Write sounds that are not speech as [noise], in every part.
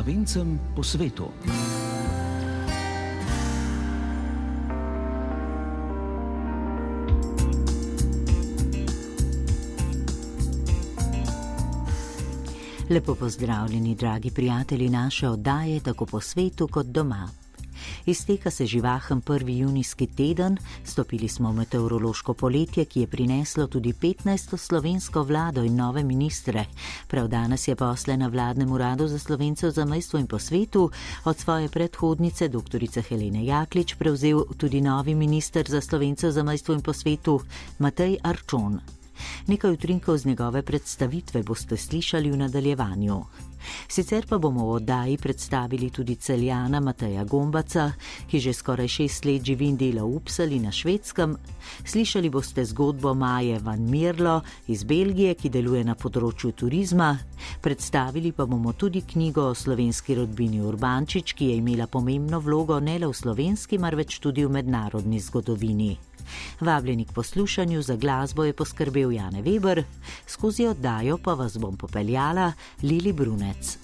slovencem po svetu. Lepo pozdravljeni, dragi prijatelji naše oddaje, tako po svetu kot doma. Izteka se živahen prvi junijski teden, stopili smo v meteorološko poletje, ki je prineslo tudi 15. slovensko vlado in nove ministre. Prav danes je posle na vladnem uradu za slovence v zamestvu in po svetu od svoje predhodnice, dr. Helene Jaklič, prevzel tudi novi minister za slovence v zamestvu in po svetu, Matej Arčon. Nekaj utrinkov z njegove predstavitve boste slišali v nadaljevanju. Sicer pa bomo v oddaji predstavili tudi celjana Mateja Gombaca, ki že skoraj šest let živi in dela v Upsali na švedskem. Slišali boste zgodbo Maje Van Mirlo iz Belgije, ki deluje na področju turizma. Predstavili pa bomo tudi knjigo o slovenski rodbini Urbančič, ki je imela pomembno vlogo ne le v slovenski, marveč tudi v mednarodni zgodovini. Vabljeni k poslušanju za glasbo je poskrbel Jane Weber, skozi oddajo pa vas bom popeljala Lili Brunec.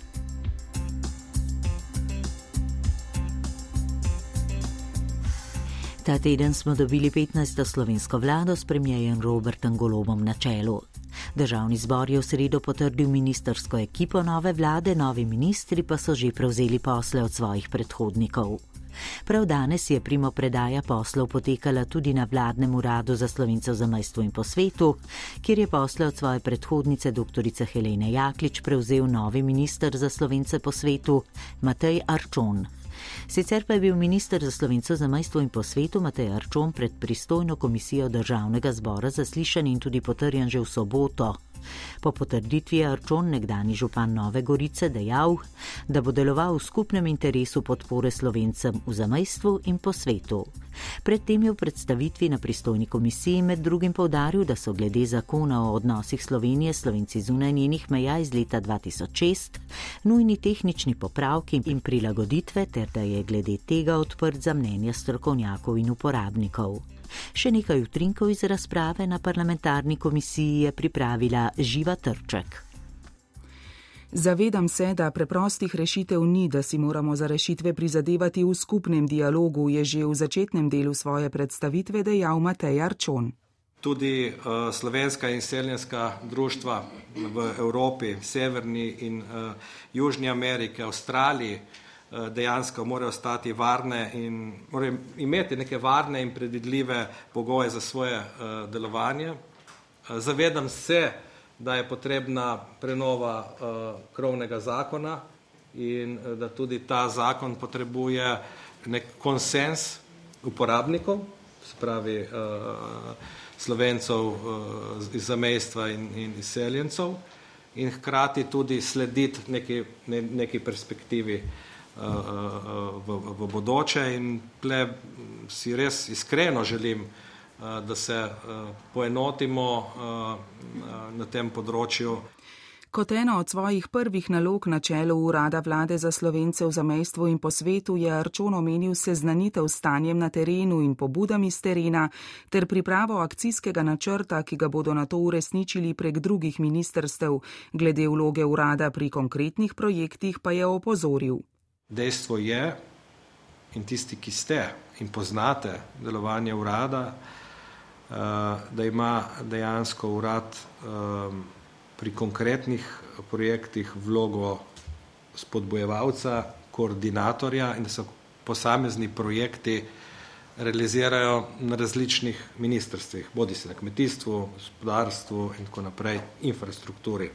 Ta teden smo dobili 15. slovensko vlado s premijejem Robertom Golobom na čelu. Državni zbor je v sredo potrdil ministersko ekipo nove vlade, novi ministri pa so že prevzeli posle od svojih predhodnikov. Prav danes je primo predaja poslov potekala tudi na vladnem uradu za slovencev za majstvo in po svetu, kjer je posle od svoje predhodnice dr. Helene Jaklič prevzel novi minister za slovence po svetu Matej Arčon. Sicer pa je bil minister za slovencev za majstvo in po svetu Matej Arčon pred pristojno komisijo državnega zbora zaslišan in tudi potrjen že v soboto. Po potrditvi je Arčon, nekdani župan Nove Gorice, dejal, da bo deloval v skupnem interesu podpore slovencem v zamestvu in po svetu. Predtem je v predstavitvi na pristojni komisiji med drugim povdaril, da so glede zakona o odnosih Slovenije s slovenci zunaj njenih meja iz leta 2006 nujni tehnični popravki in prilagoditve, ter da je glede tega odprt za mnenje strokovnjakov in uporabnikov. Še nekaj utrinkov iz razprave na parlamentarni komisiji je pripravila Živa Trček. Zavedam se, da preprostih rešitev ni, da si moramo za rešitve prizadevati v skupnem dialogu, je že v začetnem delu svoje predstavitve dejal Matej Arčon. Tudi uh, slovenska in seljenska društva v Evropi, Severni in uh, Južni Ameriki, Avstraliji, Eh, dejansko morajo ostati varne in morajo imeti neke varne in predvidljive pogoje za svoje uh, delovanje. Uh, zavedam se, da je potrebna prenova uh, krovnega zakona in da tudi ta zakon potrebuje nek konsens uporabnikov, uh, slovencov uh, iz zamejstva in, in izseljencev in hkrati tudi slediti neki, ne, neki perspektivi uh, v, v bodoče in tle si res iskreno želim, da se poenotimo na tem področju. Kot eno od svojih prvih nalog na čelu urada vlade za slovence v zamestvu in po svetu je Arčon omenil seznanitev s stanjem na terenu in pobudami z terena ter pripravo akcijskega načrta, ki ga bodo na to uresničili prek drugih ministerstev. Glede vloge urada pri konkretnih projektih pa je opozoril. Dejstvo je, in tisti, ki ste in poznate delovanje urada, eh, da ima dejansko urad eh, pri konkretnih projektih vlogo spodbojevalca, koordinatorja in da se posamezni projekti realizirajo na različnih ministrstvih, bodi se na kmetijstvu, gospodarstvu in tako naprej, infrastrukturi.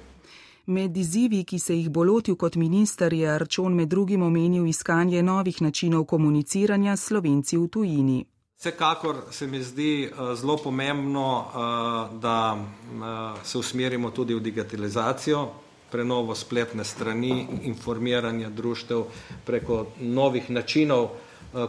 Med izzivi, ki se jih bo lotil kot minister, je Arčon med drugim omenil iskanje novih načinov komuniciranja s slovenci v tujini. Vsekakor se mi zdi uh, zelo pomembno, uh, da uh, se usmerimo tudi v digitalizacijo, prenovo spletne strani, informiranje društev preko novih načinov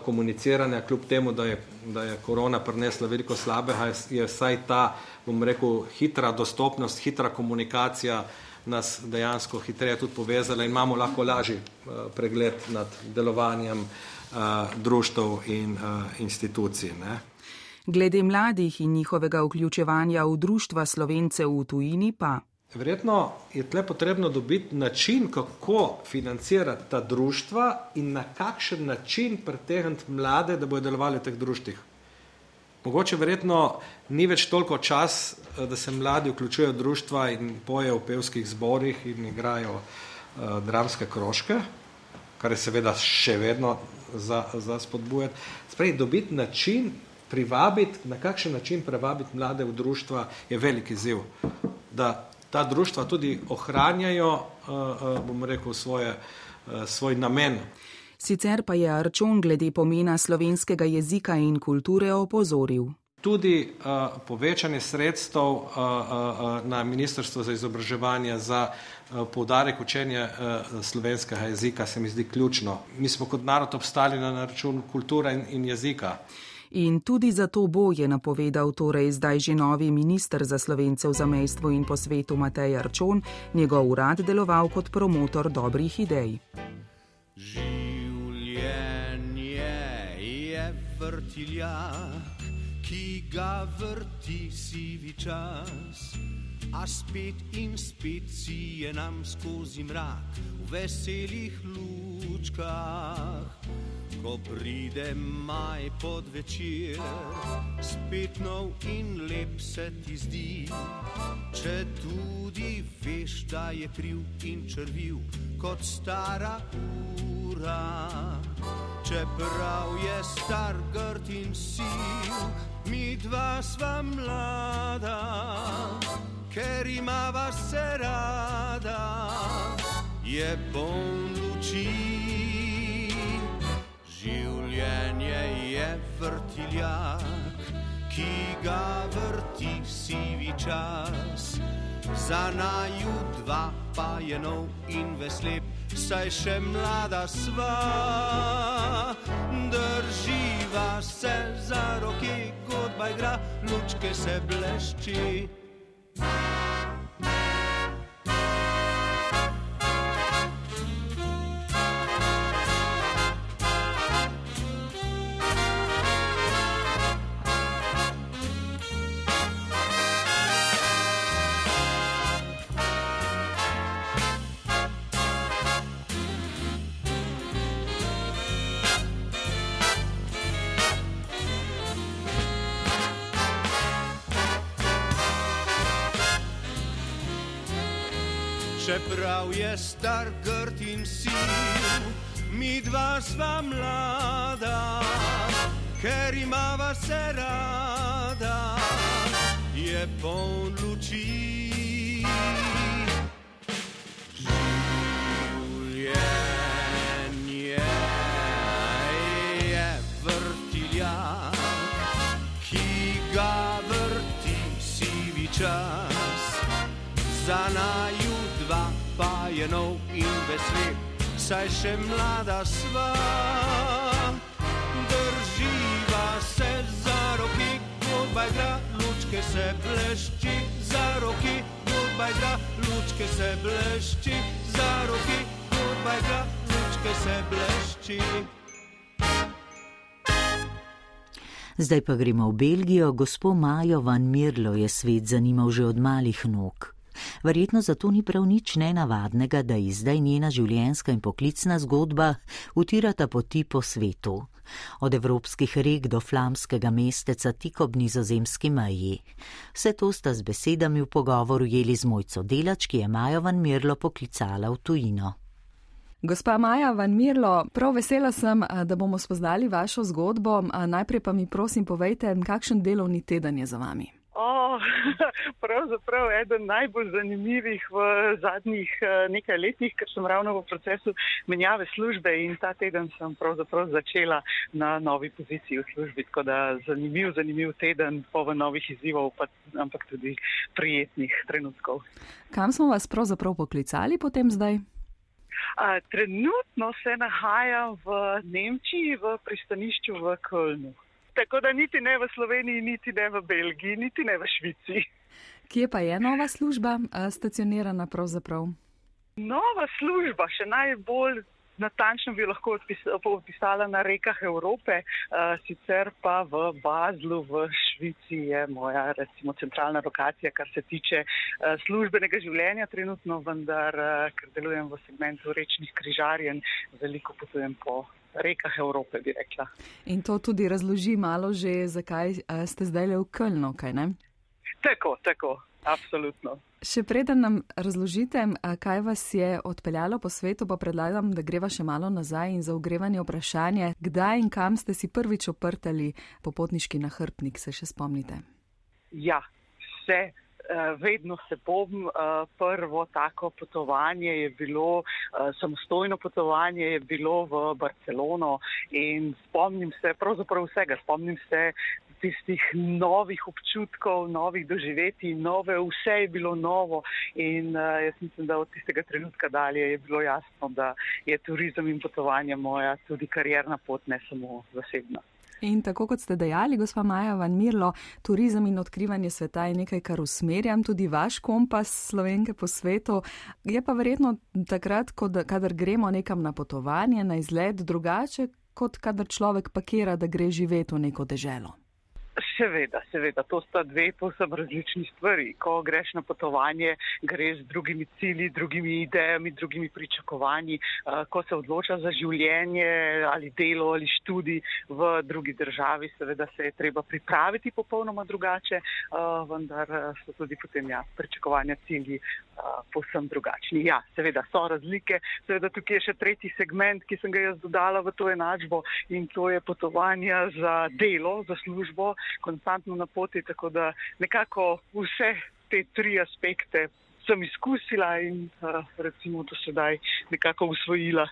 komuniciranja, kljub temu, da je, da je korona prinesla veliko slabega, je vsaj ta, bom rekel, hitra dostopnost, hitra komunikacija nas dejansko hitreje tudi povezale in imamo lahko lažji eh, pregled nad delovanjem eh, društv in eh, institucij. Ne. Glede mladih in njihovega vključevanja v društva slovencev v tujini pa. Verjetno je tle potrebno dobiti način, kako financirati ta društva in na kakšen način pritegniti mlade, da bodo delovali v teh društvih. Mogoče verjetno ni več toliko čas, da se mladi vključujejo v društva in pojejo v pevskih zborih in igrajo uh, dramske krožke, kar je seveda še vedno za, za spodbujati. Sprej, dobiti način, privabiti, na kakšen način privabiti mlade v društva je veliki ziv. Da ta društva tudi ohranjajo, uh, uh, bomo rekel, svoje, uh, svoj namen. Sicer pa je Arčon glede pomena slovenskega jezika in kulture opozoril. Tudi uh, povečanje sredstev uh, uh, na Ministrstvo za izobraževanje za uh, poudarek učenja uh, slovenskega jezika se mi zdi ključno. Mi smo kot narod obstali na račun kulture in, in jezika. In tudi zato bo je napovedal torej zdaj že novi minister za slovence v zamejstvu in po svetu Matej Arčon, njegov urad deloval kot promotor dobrih idej. Življenje vrtiljak ki ga vrti sivi čas. A spet in spet si je nam skozi mrak v veselih lučkah. Ko pride maj pod večer, spet nov in lep se ti zdi. Če tudi veš, da je kriv in črviv kot stara ura. Čeprav je star grd in siv, mi dva sva mlada, ker imava se rada, je poln luči. Vrtiljak, ki ga vrti sivi čas. Za naju dva pa je nov in veslep, saj še mlada sva. Drživa se za roke, godba igra, lučke se blešči. Poln luči. Življenje je vrtiljak, ki ga vrti sivi čas za naju dva pa je nov in vesel, saj še mlada sva. Drživa se za roki, godba igra, lučke se blešči, za roki, godba igra, lučke se blešči, za roki, godba igra, lučke se blešči. Zdaj pa gremo v Belgijo, gospod Majo van Mirlo je svet zanimal že od malih nog. Verjetno zato ni prav nič nenavadnega, da ji zdaj njena življenjska in poklicna zgodba utirata poti po svetu. Od evropskih rek do flamskega mesteca tik ob nizozemski meji. Vse to sta z besedami v pogovoru jeli z mojco delač, ki je Majo van Mirlo poklicala v tujino. Gospa Maja van Mirlo, prav vesela sem, da bomo spoznali vašo zgodbo. Najprej pa mi prosim povejte, kakšen delovni teden je za vami. O, [laughs] pravzaprav eden najbolj zanimivih v zadnjih nekaj letih, ker sem ravno v procesu menjave službe in ta teden sem pravzaprav začela na novi poziciji v službi. Tako da zanimiv, zanimiv teden, poven novih izzivov, pa, ampak tudi prijetnih trenutkov. Kam smo vas pravzaprav poklicali potem zdaj? A, trenutno se nahajam v Nemčiji v pristanišču v Kölnu. Tako da niti ne v Sloveniji, niti ne v Belgiji, niti ne v Švici. Kje pa je nova služba stacionirana pravzaprav? Nova služba, še najbolj natančno bi lahko opisala na rekah Evrope, uh, sicer pa v Bazlu v Švici je moja recimo centralna lokacija, kar se tiče uh, službenega življenja trenutno, vendar ker delujem v segmentu rečnih križarjen, veliko potujem po rekah Evrope, bi rekla. In to tudi razloži malo že, zakaj ste zdaj le v Kölnu, kaj ne? Tako, tako, absolutno. Še preden nam razložite, kaj vas je odpeljalo po svetu, pa predlagam, da greva še malo nazaj in za ogrevanje vprašanje, kdaj in kam ste si prvič oprtali popotniški nahrbnik, se še spomnite? Ja, vse. Vedno se bom. Prvo tako potovanje je bilo, samostojno potovanje je bilo v Barcelono in spomnim se pravzaprav vsega. Spomnim se tistih novih občutkov, novih doživetij, nove, vse je bilo novo in jaz mislim, da od tistega trenutka dalje je bilo jasno, da je turizem in potovanje moja tudi karjerna pot, ne samo zasebna. In tako kot ste dejali, gospa Maja Van Mirlo, turizem in odkrivanje sveta je nekaj, kar usmerjam tudi vaš kompas slovenke po svetu. Je pa verjetno takrat, kadar gremo nekam na potovanje, na izlet, drugače, kot kadar človek pakira, da gre živeti v neko deželo. Seveda, seveda, to sta dve posebno različni stvari. Ko greš na potovanje, greš z drugimi cilji, drugimi idejami, drugimi pričakovanji. Ko se odloča za življenje ali delo ali študij v drugi državi, seveda se je treba pripraviti popolnoma drugače, vendar so tudi potem ja, pričakovanja cilji posebno drugačni. Ja, seveda so razlike. Seveda tukaj je še tretji segment, ki sem ga jaz dodala v to enačbo in to je potovanja za delo, za službo konstantno na poti, tako da nekako vse te tri aspekte sem izkusila in recimo do sedaj nekako usvojila.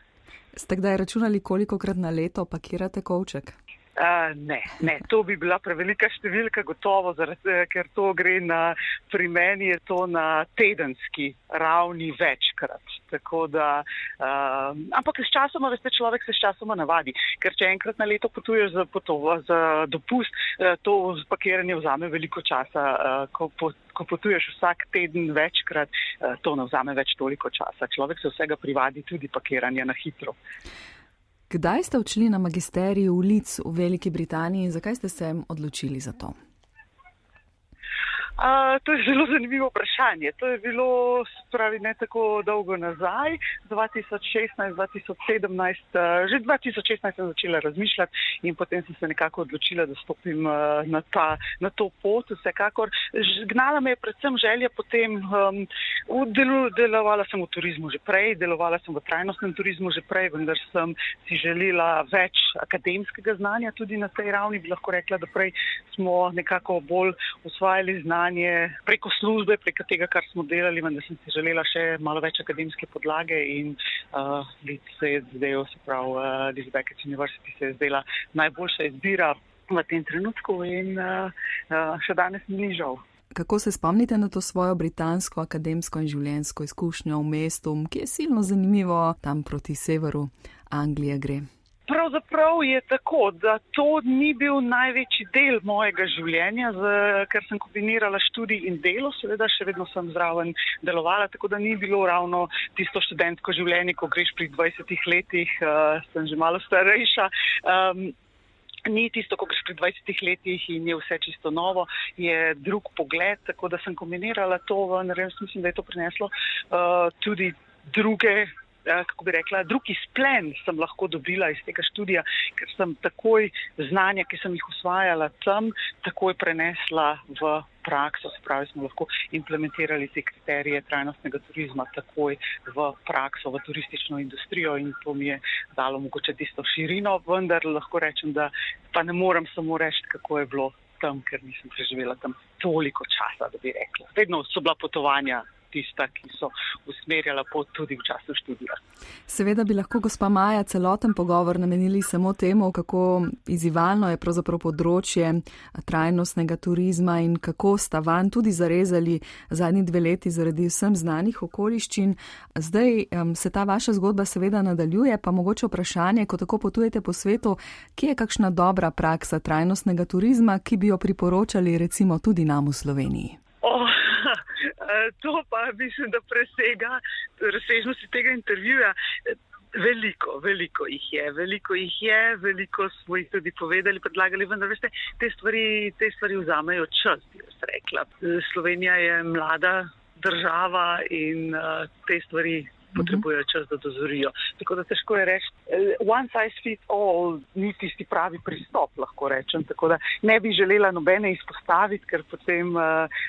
Ste kdaj računali, koliko krat na leto pakirate kovček? Uh, ne, ne, to bi bila prevelika številka, gotovo, zaradi, ker to gre na, pri meni je to na tedenski ravni večkrat. Tako da, uh, ampak s časoma, veste, človek se s časoma navadi, ker če enkrat na leto potuješ za, potova, za dopust, uh, to pakiranje vzame veliko časa. Uh, ko, po, ko potuješ vsak teden večkrat, to ne vzame več toliko časa. Človek se vsega privadi, tudi pakiranje na hitro. Kdaj ste odšli na magisterij v Lic v Veliki Britaniji in zakaj ste se odločili za to? Uh, to je zelo zanimivo vprašanje. To je bilo, spravi, ne tako dolgo nazaj, 2016, 2017. Uh, že 2016 sem začela razmišljati in potem sem se nekako odločila, da stopim uh, na, ta, na to pot. Vsekakor gnala me je predvsem želja potem, um, delu, delovala sem v turizmu že prej, delovala sem v trajnostnem turizmu že prej, vendar sem si želela več akademskega znanja tudi na tej ravni. Bi lahko rekla, da prej smo nekako bolj usvajali znanje znanje preko službe, preko tega, kar smo delali, vendar sem si želela še malo več akademske podlage in uh, se je zdaj, se pravi, uh, Liz Beckett University se je zdela najboljša izbira v tem trenutku in uh, uh, še danes mi ni žal. Kako se spomnite na to svojo britansko akademsko in življenjsko izkušnjo v mestu, ki je silno zanimivo tam proti severu Anglije gre? Pravzaprav je tako, da to ni bil največji del mojega življenja, z, ker sem kombinirala študij in delo, seveda še vedno sem zraven delovala, tako da ni bilo ravno tisto študentsko življenje, ko greš pri 20 letih, uh, sem že malo starejša. Um, Ni tisto, ko greš pri 20 letih in je vse čisto novo, je drug pogled, tako da sem kombinirala to, vendar jaz mislim, da je to prineslo uh, tudi druge kako bi rekla, drugi splen sem lahko dobila iz tega študija, ker sem takoj znanja, ki sem jih usvajala tam, takoj prenesla v prakso, se pravi, smo lahko implementirali te kriterije trajnostnega turizma takoj v prakso, v turistično industrijo in to mi je dalo mogoče tisto širino, vendar lahko rečem, da pa ne morem samo reči, kako je bilo tam, ker nisem preživela tam toliko časa, da bi rekla. Vedno so bila potovanja tista, ki so usmerjala pot tudi v času študija. Seveda bi lahko gospa Maja celoten pogovor namenili samo temu, kako izzivalno je pravzaprav področje trajnostnega turizma in kako sta van tudi zarezali zadnji dve leti zaradi vsem znanih okoliščin. Zdaj um, se ta vaša zgodba seveda nadaljuje, pa mogoče vprašanje, ko tako potujete po svetu, kje je kakšna dobra praksa trajnostnega turizma, ki bi jo priporočali recimo tudi nam v Sloveniji. Oh. [laughs] To pa mislim, da presega razsežnosti tega intervjuja. Veliko, veliko jih je, veliko jih je, veliko smo jih tudi povedali, predlagali, vendar veste, te stvari, te stvari vzamejo čas, bi jaz rekla. Slovenija je mlada država in uh, te stvari potrebujejo čas, da dozorijo. Tako da težko je reči, eh, one size fits all ni tisti pravi pristop, lahko rečem. Tako da ne bi želela nobene izpostaviti, ker potem uh,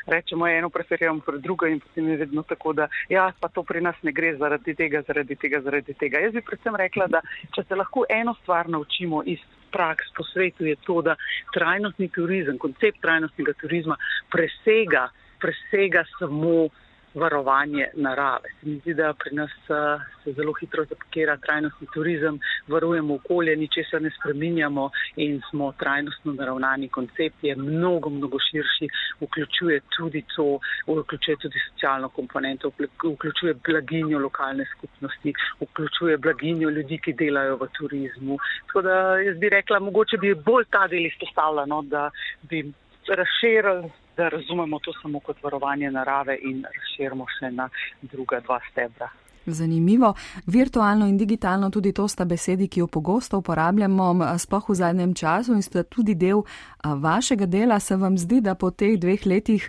rečemo eno preferiramo pred drugo in potem je vedno tako, da ja, pa to pri nas ne gre zaradi tega, zaradi tega, zaradi tega. Jaz bi predvsem rekla, da če se lahko eno stvar naučimo iz praks po svetu, je to, da trajnostni turizem, koncept trajnostnega turizma presega, presega samo varovanje narave. Se mi zdi, da pri nas uh, se zelo hitro zapakira trajnostni turizem, varujemo okolje, ničesar ne spreminjamo in smo trajnostno naravnani. Koncept je mnogo, mnogo širši, vključuje tudi to, vključuje tudi socialno komponento, vključuje blaginjo lokalne skupnosti, vključuje blaginjo ljudi, ki delajo v turizmu. Tako da jaz bi rekla, mogoče bi bolj ta del izpostavljeno, da bi razširili da razumemo to samo kot varovanje narave in razširimo še na druga dva stebra. Zanimivo. Virtualno in digitalno tudi to sta besedi, ki jo pogosto uporabljamo, spoh v zadnjem času in sta tudi del vašega dela. Se vam zdi, da po teh dveh letih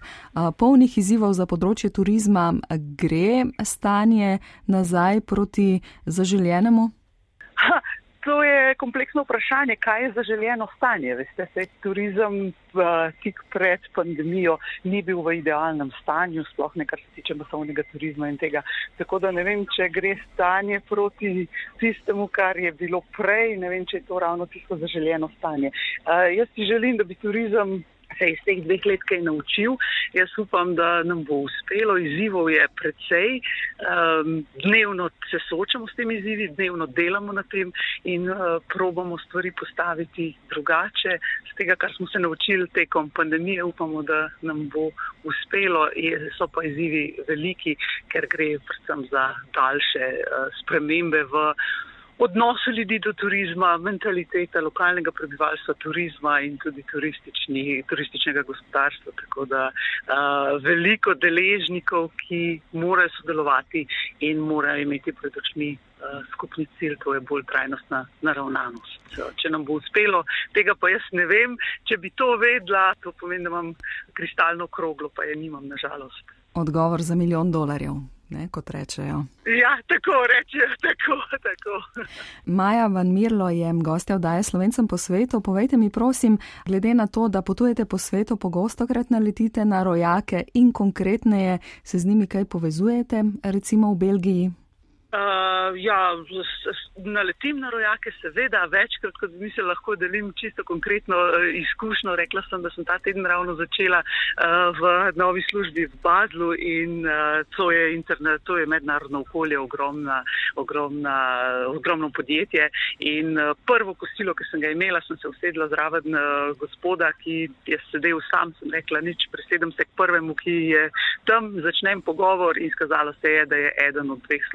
polnih izzivov za področje turizma gre stanje nazaj proti zaželjenemu? Ha, to je kompleksno vprašanje, kaj je zaželjeno stanje. Veste, se turizem uh, tik pred pandemijo ni bil v idealnem stanju, sploh ne kar se tiče masovnega turizma in tega. Tako da ne vem, če gre stanje proti tistemu, kar je bilo prej, ne vem, če je to ravno tisto zaželjeno stanje. Uh, jaz si želim, da bi turizem se iz teh dveh let kaj naučil. Jaz upam, da nam bo uspelo. Izzivov je precej. Um, dnevno se soočamo s temi izzivi, dnevno delamo na tem in uh, probamo stvari postaviti drugače. Z tega, kar smo se naučili tekom pandemije, upamo, da nam bo uspelo. Je, so pa izzivi veliki, ker gre predvsem za daljše uh, spremembe v odnosu ljudi do turizma, mentaliteta lokalnega prebivalstva, turizma in tudi turističnega gospodarstva. Tako da uh, veliko deležnikov, ki morajo sodelovati in morajo imeti pred očmi. Skupni cilj, to je bolj trajnostna naravnanost. Če nam bo uspelo, tega pa jaz ne vem. Če bi to vedla, to pomeni, da imam kristalno kroglo, pa je nimam, nažalost. Odgovor za milijon dolarjev ne, kot rečejo. Ja, tako rečejo, [laughs] tako, tako. Maja Van Mirlo je gostja vdaje Slovencem po svetu. Povejte mi, prosim, glede na to, da potujete po svetu, pogosto krat naletite na rojake in konkretneje se z njimi kaj povezujete, recimo v Belgiji. Uh, ja, naletim na rojake, seveda, večkrat, kot bi se lahko delim čisto konkretno uh, izkušnjo. Rekla sem, da sem ta teden ravno začela uh, v novi službi v Badlu in uh, to, je internet, to je mednarodno okolje, ogromna, ogromna, ogromno podjetje. In uh, prvo kosilo, ki sem ga imela, sem se usedla zraven uh, gospoda, ki je sedel sam, sem rekla, nič, presedem se k prvemu, ki je tam, začnem pogovor in skazalo se je, da je eden od dveh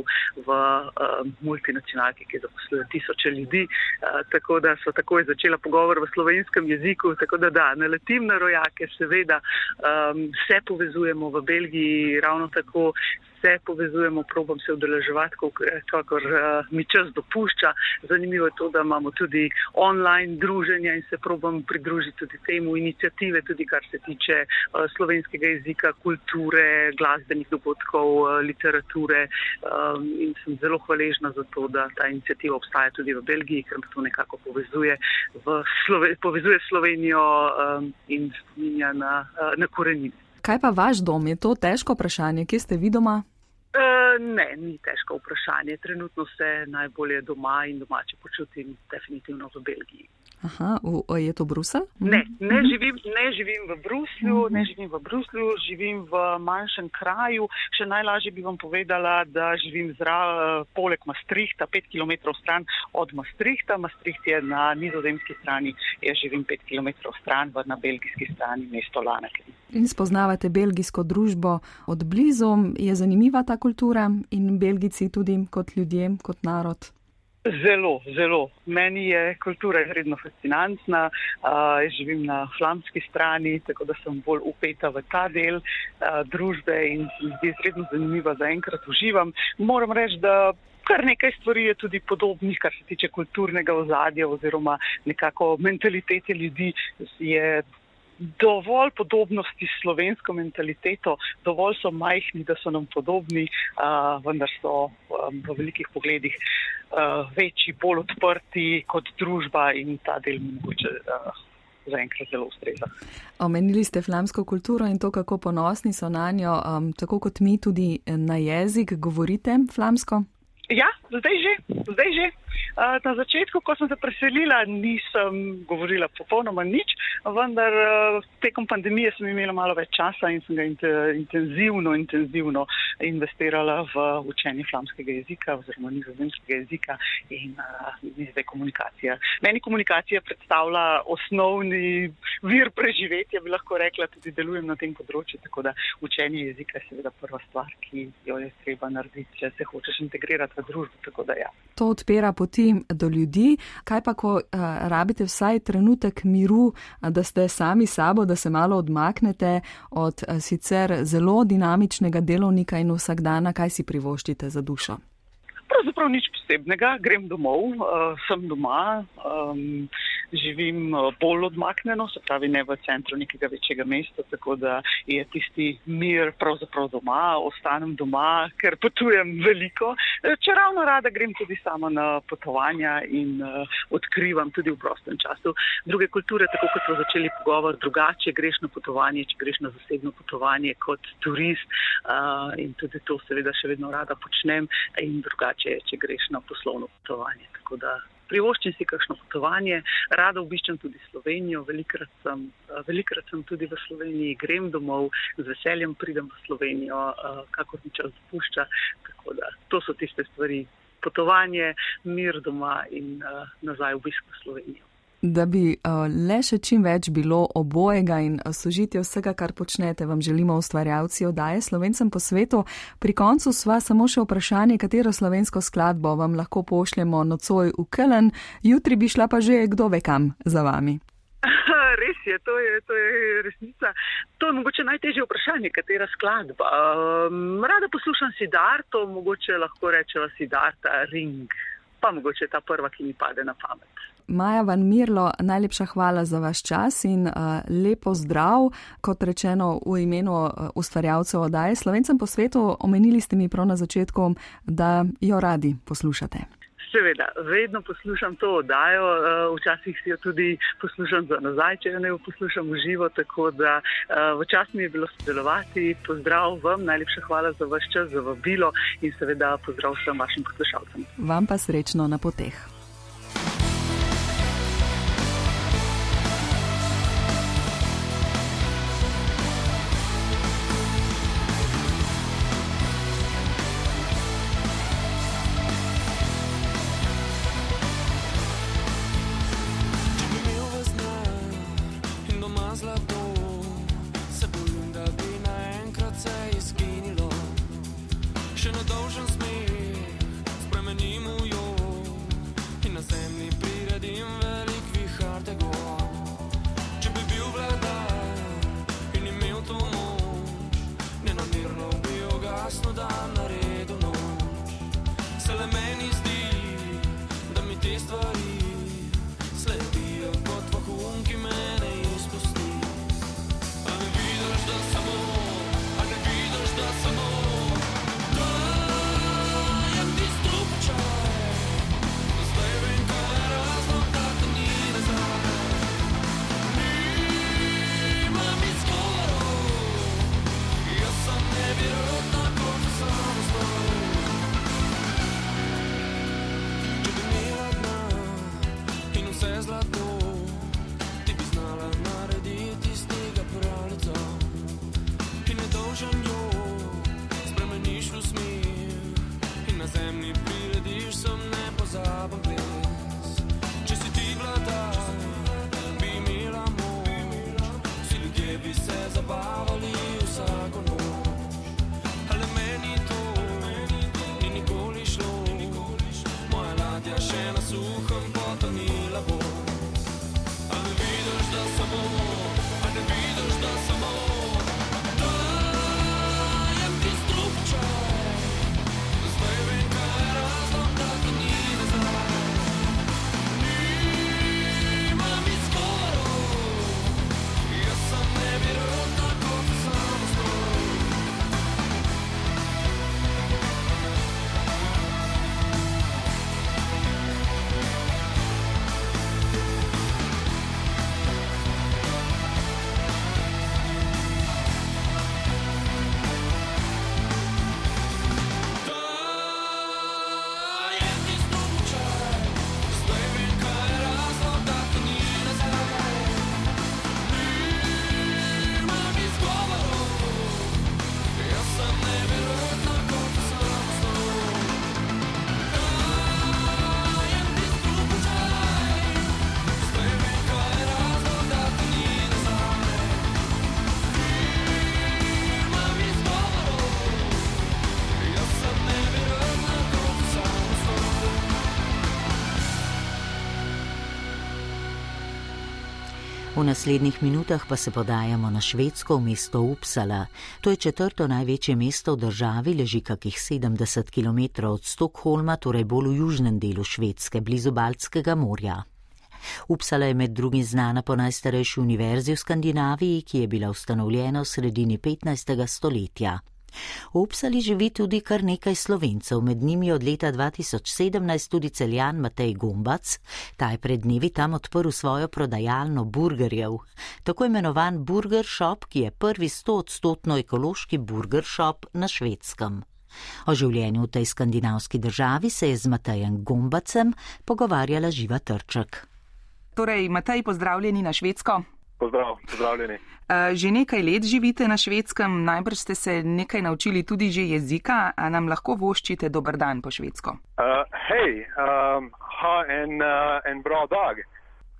slovencov v uh, multinacionalki, ki zaposluje tisoče ljudi. Uh, tako da so takoj začela pogovor v slovenskem jeziku. Tako da da, naletim na rojake, seveda um, se povezujemo v Belgiji ravno tako se povezujemo, probam se udeleževati, kakor uh, mi čas dopušča. Zanimivo je to, da imamo tudi online druženja in se probam pridružiti tudi temu inicijative, tudi kar se tiče uh, slovenskega jezika, kulture, glasbenih dogodkov, uh, literature. Um, in sem zelo hvaležna za to, da ta inicijativa obstaja tudi v Belgiji, ker me to nekako povezuje, Slove, povezuje Slovenijo um, in spominja na, uh, na korenine. Kaj pa vaš dom? Je to težko vprašanje? Kje ste vi doma? Uh, ne, ni težko vprašanje. Trenutno se najbolje doma in domače počutim definitivno v Belgiji. Aha, v, je to Brusel? Ne, ne, mhm. živim, ne živim v Bruslju, mhm. ne živim v Bruslju, živim v manjšem kraju. Še najlažje bi vam povedala, da živim zra, poleg Maastrichta, pet km stran od Maastrichta. Maastricht je na nizozemski strani, jaz živim pet km stran, v na belgijski strani mesto Laneke. In spoznavate belgijsko družbo od blizu, je zanimiva ta kultura in belgici tudi kot ljudje, kot narod. Zelo, zelo. Meni je kultura izredno fascinantna. Uh, živim na flamski strani, tako da sem bolj upeta v ta del uh, družbe in se mi zdi izredno zanimiva. Zaenkrat uživam. Moram reči, da kar nekaj stvari je tudi podobnih, kar se tiče kulturnega ozadja oziroma nekako mentalitete ljudi. Je dovolj podobnosti s slovensko mentaliteto, dovolj so majhni, da so nam podobni, uh, vendar so um, v velikih pogledih uh, večji, bolj odprti kot družba in ta del mogoče. Uh, Zaenkrat zelo ustreza. Omenili ste flamsko kulturo in to, kako ponosni so na njo, um, tako kot mi tudi na jezik. Govorite flamsko? Ja, zdaj že, zdaj že. Na začetku, ko sem se preselila, nisem govorila popolnoma nič, vendar tekom pandemije sem imela malo več časa in sem ga intenzivno, intenzivno investirala v učenje flamskega jezika oziroma nizozemskega jezika in zdaj komunikacija. Meni komunikacija predstavlja osnovni vir preživetja, bi lahko rekla, tudi delujem na tem področju, tako da učenje jezika je seveda prva stvar, ki jo je treba narediti, če se hočeš integrirati v družbo. Ja. To odpira poti do ljudi. Kaj pa, ko uh, rabite vsaj trenutek miru, da ste sami sabo, da se malo odmaknete od uh, sicer zelo dinamičnega delovnika in vsak dan, kaj si privoščite za dušo? Pravzaprav nič posebnega, grem domov, uh, sem doma. Um, živim eh, bolj odmaknjeno, se pravi ne v centru nekega večjega mesta, tako da je tisti mir pravzaprav doma, ostanem doma, ker potujem veliko. Eh, če ravno rada grem tudi sama na potovanja in uh, odkrivam tudi v prostem času druge kulture, tako kot smo začeli pogovor, drugače greš na potovanje, če greš na zasebno potovanje kot turist uh, in tudi to seveda še vedno rada počnem in drugače, če greš na poslovno potovanje. Tako da privoščim si kakšno potovanje, rada obiščem tudi Slovenijo, velikrat sem, velikrat sem tudi v Sloveniji, grem domov, z veseljem pridem v Slovenijo, eh, kakor mi čas dopušča. Tako da to so tiste stvari. Potovanje, mir doma in uh, nazaj obisk v Slovenijo da bi uh, le še čim več bilo obojega in uh, sožitja vsega, kar počnete, vam želimo ustvarjalci oddaje Slovencem po svetu. Pri koncu sva samo še vprašanje, katero slovensko skladbo vam lahko pošljemo nocoj v Kelen, jutri bi šla pa že kdo ve kam za vami. [laughs] Res je to, je, to je resnica. To je mogoče najtežje vprašanje, katera skladba. Um, rada poslušam Sidar, to mogoče lahko rečeva Sidarta Ring, pa mogoče ta prva, ki mi pade na pamet. Maja Van Mirlo, najlepša hvala za vaš čas in uh, lepo zdrav, kot rečeno v imenu uh, ustvarjalcev oddaje Slovencem po svetu. Omenili ste mi prav na začetku, da jo radi poslušate. Seveda, vedno poslušam to oddajo, uh, včasih si jo tudi poslušam za nazaj, če jo ne poslušam v živo, tako da v čas mi je bilo sodelovati. Pozdrav vam, najlepša hvala za vaš čas, za vabilo in seveda pozdrav vsem vašim poslušalcem. Vam pa srečno na poteh. Naslednjih minutah pa se podajamo na švedsko v mesto Uppsala. To je četrto največje mesto v državi, leži kakih 70 km od Stokholma, torej bolj v južnem delu Švedske, blizu Baltskega morja. Uppsala je med drugim znana po najstarejši univerzi v Skandinaviji, ki je bila ustanovljena v sredini 15. stoletja. V Upsali živi tudi kar nekaj slovencev, med njimi od leta 2017 tudi celjan Matej Gombac. Ta je pred dnevi tam odprl svojo prodajalno burgerjev. Tako imenovan Burger Shop, ki je prvi stoodstotno ekološki burger shop na švedskem. O življenju v tej skandinavski državi se je z Matejem Gombacem pogovarjala živa Trček. Torej, Matej, pozdravljeni na švedsko. Pozdrav, pozdravljeni. Eh, že nekaj let živite na švedskem, najbrž ste se nekaj naučili tudi že jezika, a nam lahko voščite dober dan po švedsko. Uh, hej, um, ha en, uh, en bra dag.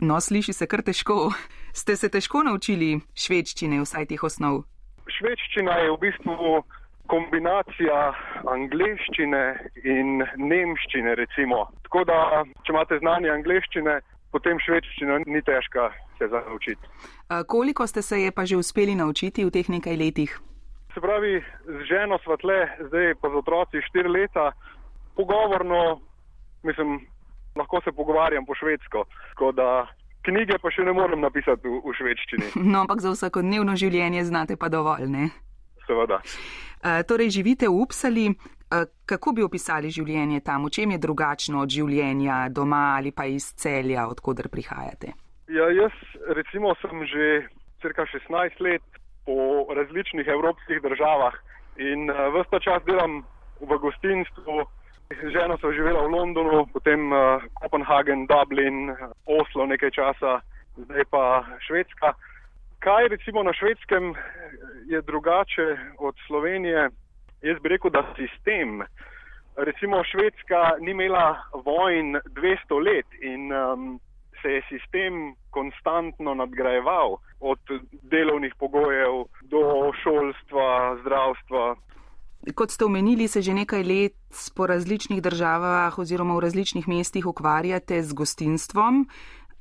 No, sliši se kar težko. [laughs] Ste se težko naučili švedščine, vsaj teh osnov? Švedščina je v bistvu kombinacija angleščine in nemščine, recimo. Tako da, če imate znanje angleščine, potem švedščina ni težka se naučiti. Koliko ste se je pa že uspeli naučiti v teh nekaj letih? Se pravi, z ženo svetle, zdaj pa z otroci štiri leta, pogovorno, mislim, lahko se pogovarjam po švedsko. Knjige pa še ne morem napisati v, v švedščini. [laughs] No, ampak za vsakodnevno življenje znate pa dovolj, ne? Seveda. E, torej, živite v Upsali. Kako bi opisali življenje tam? V čem je drugačno od življenja doma ali pa iz celja, odkudar prihajate? Ja, jaz recimo sem že cirka 16 let po različnih evropskih državah in eh, vsta čas delam v gostinstvu. Žena so živela v Londonu, potem uh, Kopenhagen, Dublin, Oslo nekaj časa, zdaj pa Švedska. Kaj recimo na švedskem je drugače od Slovenije? Jaz bi rekel, da sistem. Recimo Švedska ni imela vojn 200 let in um, se je sistem konstantno nadgrajeval, od delovnih pogojev do šolstva, zdravstva. Kot ste omenili, se že nekaj let po različnih državah oziroma v različnih mestih ukvarjate z gostinstvom.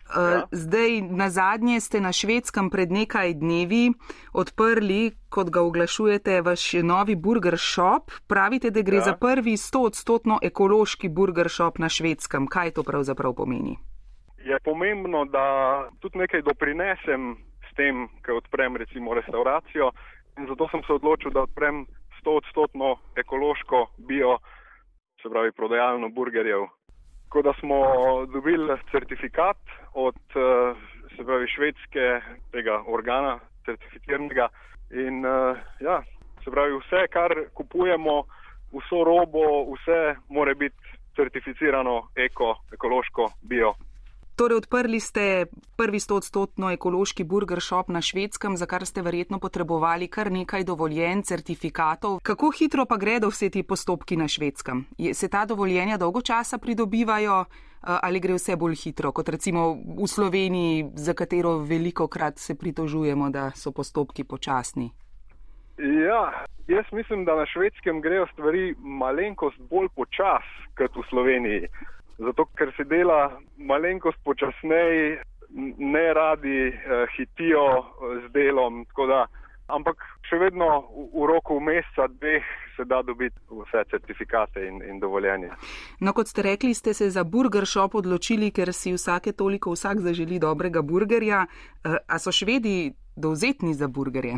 Eh, ja. Zdaj, na zadnje ste na švedskem pred nekaj dnevi odprli, kot ga oglašujete, vaš novi burger shop. Pravite, da gre ja. za prvi 100-odstotno ekološki burger shop na švedskem. Kaj to pravzaprav pomeni? je pomembno, da tudi nekaj doprinesem s tem, ker odprem recimo restauracijo in zato sem se odločil, da odprem 100-odstotno ekološko bio, se pravi prodajalno burgerjev. Ko da smo dobili certifikat od se pravi švedske tega organa certificiranega in ja, se pravi vse, kar kupujemo, vso robo, vse more biti certificirano eko, ekološko, bio. Torej, odprli ste prvi stotstotno ekološki burger shop na švedskem, za kar ste verjetno potrebovali kar nekaj dovoljen, certifikatov. Kako hitro pa gredo vse ti postopki na švedskem? Je, se ta dovoljenja dolgo časa pridobivajo ali gre vse bolj hitro, kot recimo v Sloveniji, za katero veliko krat se pritožujemo, da so postopki počasni? Ja, jaz mislim, da na švedskem grejo stvari malenkost bolj počas kot v Sloveniji zato ker se dela malenkost počasneje, ne radi eh, hitijo eh, z delom. Da, ampak še vedno v, v roku meseca, dveh se da dobiti vse certifikate in, in dovoljenje. No, kot ste rekli, ste se za burger shop odločili, ker si vsake toliko vsak zaželi dobrega burgerja. Eh, a so švedi dovzetni za burgerje?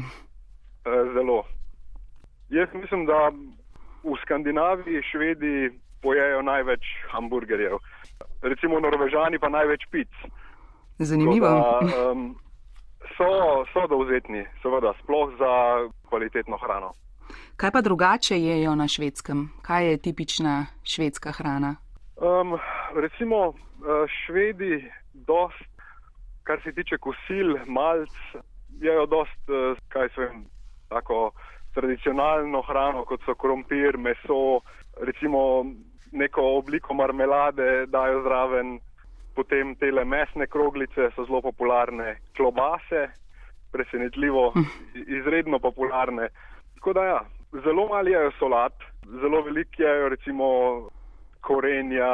Eh, zelo. Jaz mislim, da v Skandinaviji švedi pojejo največ hamburgerjev. Recimo Norvežani pa največ pic. Zanimivo. Da, um, so so dovzetni, seveda, sploh za kvalitetno hrano. Kaj pa drugače jejo na švedskem? Kaj je tipična švedska hrana? Um, recimo uh, švedi, dost, kar se tiče kosil, malc, jejo dost, uh, kaj se vem, tako tradicionalno hrano, kot so krompir, meso, recimo neko obliko marmelade dajo zraven, potem tele mesne kroglice so zelo popularne, klobase, presenetljivo, izredno popularne. Tako da ja, zelo mali je solat, zelo veliki je recimo korenja,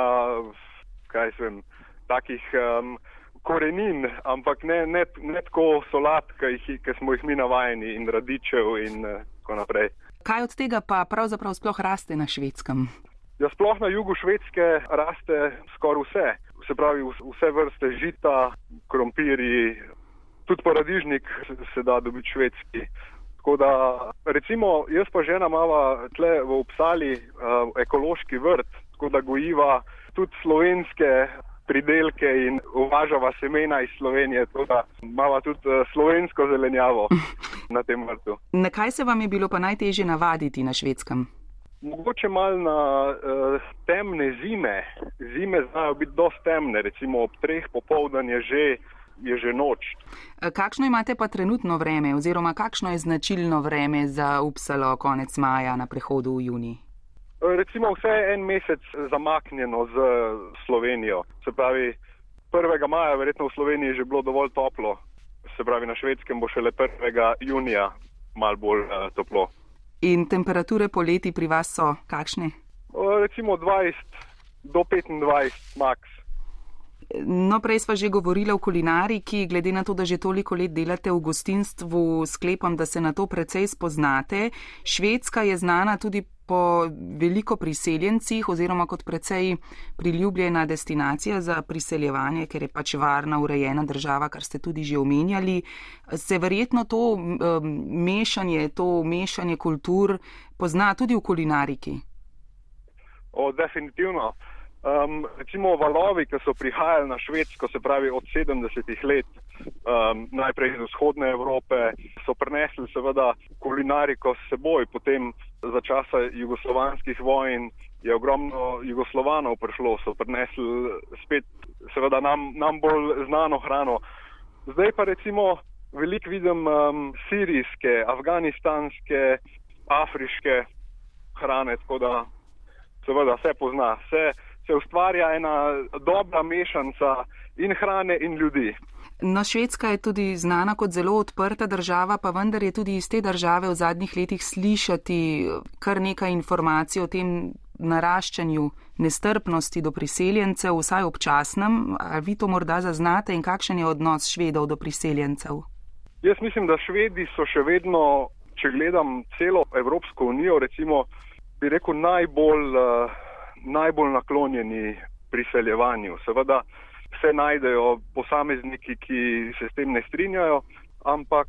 kaj sem, takih um, korenin, ampak ne, ne, ne tako solat, ki smo jih mi navajeni in radičev in uh, tako naprej. Kaj od tega pa pravzaprav sploh raste na švedskem? Ja, sploh na jugu švedske raste skoraj vse. Se pravi, vse vrste žita, krompiri, tudi paradižnik se da dobiti švedski. Tako da, recimo, jaz pa žena mava tle v Upsali uh, ekološki vrt, tako da gojiva tudi slovenske pridelke in uvažava semena iz Slovenije, tako da imamo tudi uh, slovensko zelenjavo [laughs] na tem vrtu. Na kaj se vam je bilo pa najtežje navaditi na švedskem? Mogoče malo na uh, temne zime. Zime znajo biti dosti temne, recimo ob treh popovdan je že, je že noč. Kakšno imate pa trenutno vreme oziroma kakšno je značilno vreme za Upsalo konec maja na prehodu v juni? Recimo vse en mesec zamaknjeno z Slovenijo. Se pravi, 1. maja verjetno v Sloveniji že bilo dovolj toplo, se pravi na švedskem bo šele 1. junija mal bolj uh, toplo. In temperature poleti pri vas so kakšne? Recimo 20 do 25 max. No, prej smo že govorili o kulinariki, glede na to, da že toliko let delate v gostinstvu, sklepam, da se na to precej spoznate. Švedska je znana tudi po veliko priseljencih oziroma kot precej priljubljena destinacija za priseljevanje, ker je pač varna, urejena država, kar ste tudi že omenjali. Se verjetno to um, mešanje, to mešanje kultur pozna tudi v kulinariki? O, definitivno. Um, recimo valovi, ki so prihajali na Švedsko, se pravi od 70-ih let, um, najprej iz vzhodne Evrope, so prenesli seveda kulinariko s seboj. Potem za časa jugoslovanskih vojn je ogromno jugoslovanov prišlo, so prenesli spet seveda nam, nam bolj znano hrano. Zdaj pa recimo veliko vidim um, sirijske, afganistanske, afriške hrane, tako da seveda vse pozna. Vse, se ustvarja ena dobra mešanca in hrane in ljudi. No, Švedska je tudi znana kot zelo odprta država, pa vendar je tudi iz te države v zadnjih letih slišati kar nekaj informacij o tem naraščanju nestrpnosti do priseljencev, vsaj občasnem. Ali vi to morda zaznate in kakšen je odnos švedov do priseljencev? Jaz mislim, da švedi so še vedno, če gledam celo Evropsko unijo, recimo, bi rekel, najbolj. Uh, najbolj naklonjeni priseljevanju. Seveda se najdejo posamezniki, ki se s tem ne strinjajo, ampak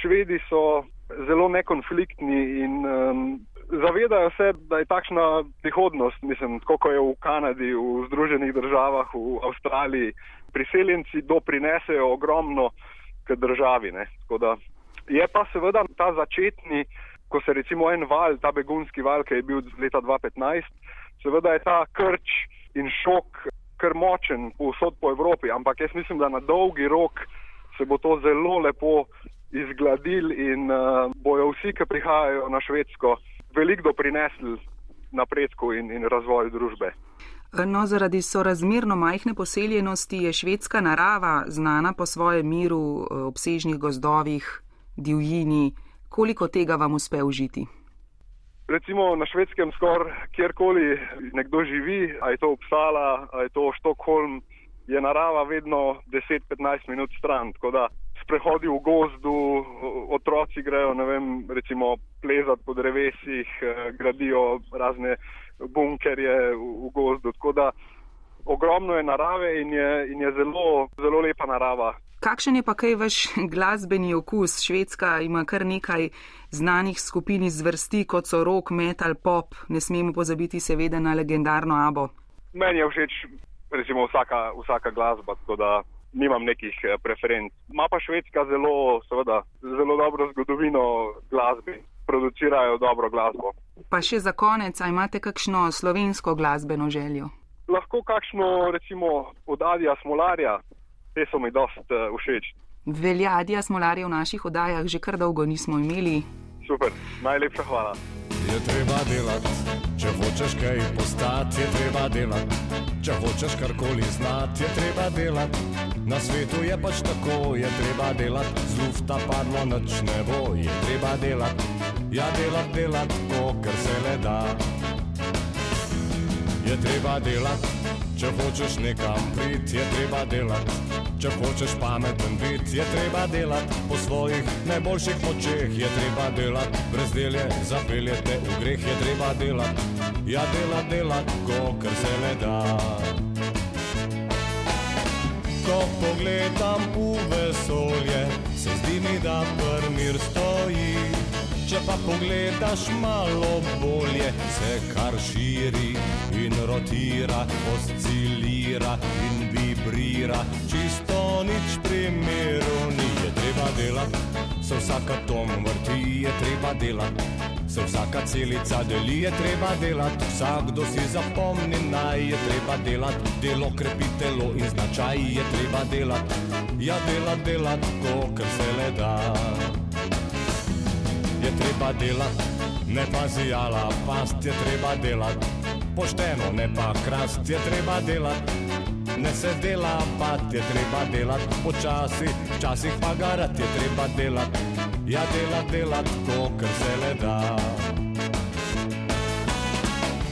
švedi so zelo nekonfliktni in um, zavedajo se, da je takšna prihodnost, mislim, kot je v Kanadi, v Združenih državah, v Avstraliji, priseljenci doprinesejo ogromno k državi. Je pa seveda ta začetni, ko se recimo en val, ta begunski val, ki je bil leta 2015, Seveda je ta krč in šok kar močen povsod po Evropi, ampak jaz mislim, da na dolgi rok se bo to zelo lepo izgladil in uh, bojo vsi, ki prihajajo na Švedsko, veliko doprinesli napredku in, in razvoju družbe. No, zaradi sorazmerno majhne poseljenosti je švedska narava znana po svojem miru, eh, obsežnih gozdovih, divjini. Koliko tega vam uspe užiti? Recimo na švedskem skoraj kjerkoli nekdo živi, a je to Uppsala, a je to Štokholm, je narava vedno 10-15 minut stran. Tako da sprehodi v gozdu, otroci grejo, ne vem, recimo plezati po drevesih, eh, gradijo razne bunkerje v gozdu. Tako da ogromno je narave in je, in je zelo, zelo lepa narava. Kakšen je pa kaj vaš [laughs] glasbeni okus? Švedska ima kar nekaj znanih skupin iz vrsti, kot so rock, metal, pop, ne smemo pozabiti seveda na legendarno abo. Meni je všeč recimo vsaka, vsaka glasba, tako da nimam nekih eh, preferenc. Ma pa Švedska zelo, seveda, zelo dobro zgodovino glasbe, producirajo dobro glasbo. Pa še za konec, a imate kakšno slovensko glasbeno željo? Lahko kakšno, recimo, od Adija Smolarja, te so mi dost uh, všeč. Veljadja smolarja v naših oddajah že kar dolgo nismo imeli. Super, najlepša hvala. Je treba delati, če hočeš kaj postati, je treba delati. Če hočeš karkoli znati, je treba delati. Na svetu je pač tako, je treba delati. Z lufta padlo noč ne bo, je treba delati. Ja, delati, delati, ko kar se le da. Je treba delati, če hočeš nekam priti, je treba delati. Če hočeš pameten biti, je treba delati po svojih najboljših močeh, je treba delati brez delje, zapeljete v greh, je treba delati, ja delati, delati, ko kar se le da. Ko pogledam v vesolje, se zdi mi, da prmir stoji. Če pa pogledaš malo bolje, se kar širi in rotira, oscilira in vibrira. Čisto nič primeru ni, je treba delati, se vsak atom vrti, je treba delati. Se vsaka celica deli, je treba delati, vsakdo si zapomni, naj je treba delati, delo krepi telo in značaj je treba delati, ja delati, delati, ko kar se le da je treba delati, ne pa zijala, past je treba delati, pošteno, ne pa krast je treba delati. Ne se dela, pa je treba delati, počasi, včasih pa garati je treba delati, ja delati, delati, ko kar se le da.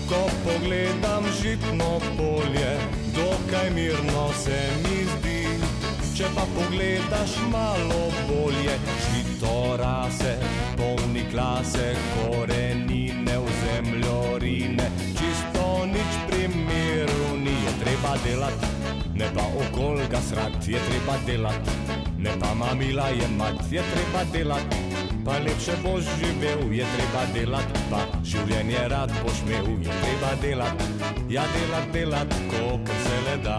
Ko pogledam žitno polje, dokaj mirno se mi zdi, če pa pogledaš malo bolje, žito rase polni klase, korenine v zemljorine, čisto nič primeru ni, je treba delati, ne pa okol ga srat, je treba delati, ne pa mamila je mat, je treba delati, pa lepše boš živel, je treba delati, pa življenje rad boš imel, je treba delati, ja delati, delati, kolikor se le da.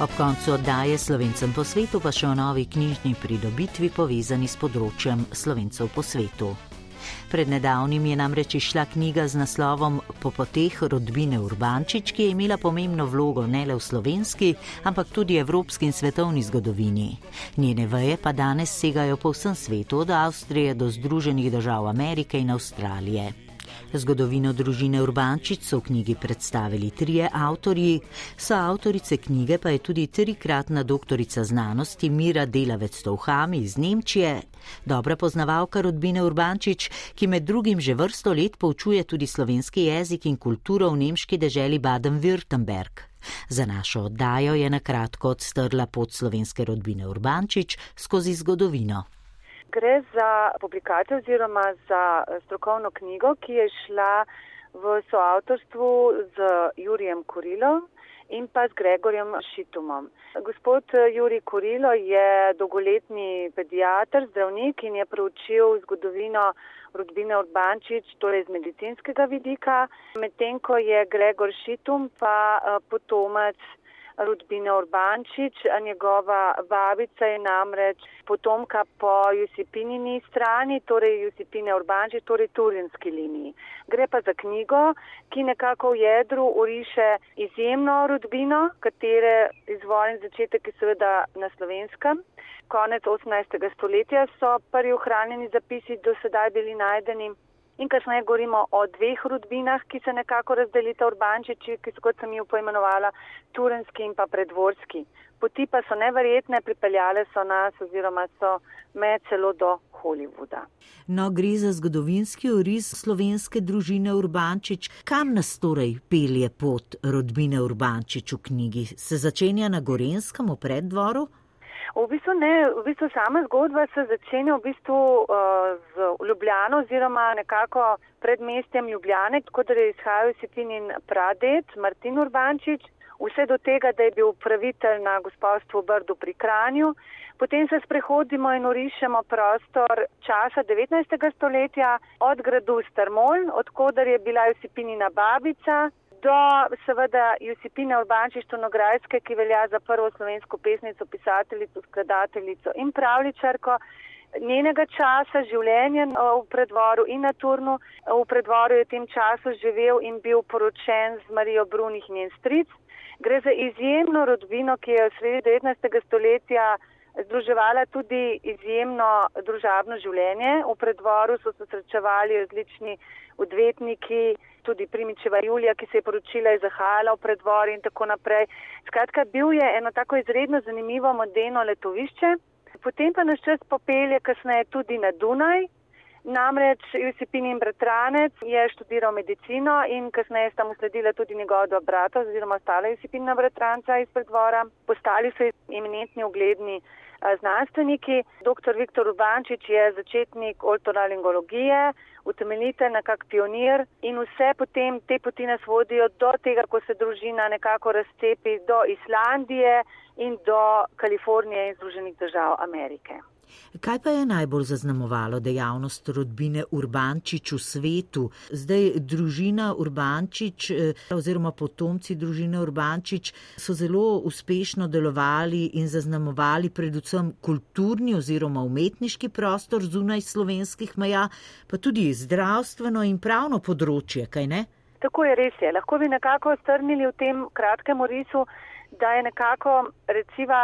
Ob koncu oddaje Slovencem po svetu pa še o novi knjižni pridobitvi povezani s področjem Slovencev po svetu. Pred nedavnim je namreč išla knjiga z naslovom Po poteh rodbine Urbančič, ki je imela pomembno vlogo ne le v slovenski, ampak tudi evropski in svetovni zgodovini. Njene veje pa danes segajo po vsem svetu, od Avstrije do Združenih držav Amerike in Avstralije. Zgodovino družine Urbančič so v knjigi predstavili trije avtorji, so avtorice knjige pa je tudi trikratna doktorica znanosti Mira Delavec Tovhami iz Nemčije, dobra poznavalka rodbine Urbančič, ki med drugim že vrsto let poučuje tudi slovenski jezik in kulturo v nemški deželi Baden-Württemberg. Za našo oddajo je na kratko odstrla pot slovenske rodbine Urbančič skozi zgodovino. Gre za publikacijo oziroma za eh, strokovno knjigo, ki je šla v soavtorstvu z Jurijem Kurilom in pa z Gregorjem Šitumom. Gospod eh, Juri Kurilo je dolgoletni pediatr, zdravnik in je proučil zgodovino rodbine Urbančič, torej z medicinskega vidika, medtem ko je Gregor Šitum pa eh, potomec rodbine Urbančič, njegova babica je namreč potomka po Jusipinini strani, torej Jusipine Urbančič, torej turinski liniji. Gre pa za knjigo, ki nekako v jedru uriše izjemno rodbino, katere izvor in začetek je seveda na slovenskem. Konec 18. stoletja so prvi ohranjeni zapisi do sedaj bili najdeni in kasneje govorimo o dveh rodbinah, ki se nekako razdelita urbančiči, ki so, kot sem jih poimenovala, turenski in pa predvorski. Poti pa so neverjetne, pripeljale so nas oziroma so me celo do Hollywooda. No, gre za zgodovinski oris slovenske družine Urbančič. Kam nas torej pelje pot rodbine Urbančič v knjigi? Se začenja na Gorenskem v preddvoru? V bistvu ne, v bistvu sama zgodba se začenja v bistvu uh, z Ljubljano oziroma nekako predmestjem Ljubljane, tako da je izhajal Sipinin pradet Martin Urbančič, vse do tega, da je bil upravitelj na gospodstvu Brdu pri Kranju. Potem se sprehodimo in urišemo prostor časa 19. stoletja od gradu Strmol, odkudar je bila Josipinina babica, do seveda Josipine Urbančič Tonograjske, ki velja za prvo slovensko pesnico, pisateljico, skladateljico in pravličarko. Njenega časa življenja v predvoru in na turnu. V predvoru je v tem času živel in bil poročen z Marijo Brunih njen stric. Gre za izjemno rodbino, ki je v sredi 19. stoletja združevala tudi izjemno družabno življenje. V predvoru so se srečevali različni odvetniki, tudi Primičeva Julija, ki se je poročila iz Zahala v predvori in tako naprej. Skratka, bil je eno tako izredno zanimivo moderno letovišče. Potem pa nas čas popelje kasneje tudi na Dunaj, Namreč Josipinin bratranec je študiral medicino in kasneje sta mu sledila tudi njegova brata oziroma ostala Josipina bratranca iz predvora. Postali so eminentni ugledni znanstveniki. Dr. Viktor Urbančič je začetnik oltoraringologije, utemeljitelj, nekak pionir in vse potem te poti nas vodijo do tega, ko se družina nekako razcepi do Islandije in do Kalifornije in Združenih držav Amerike. Kaj pa je najbolj zaznamovalo dejavnost rodbine Urbančič v svetu? Zdaj družina Urbančič eh, oziroma potomci družine Urbančič so zelo uspešno delovali in zaznamovali predvsem kulturni oziroma umetniški prostor zunaj slovenskih meja, pa tudi zdravstveno in pravno področje, kaj ne? Tako je res je. Lahko bi nekako strnili v tem kratkem orisu da je nekako recimo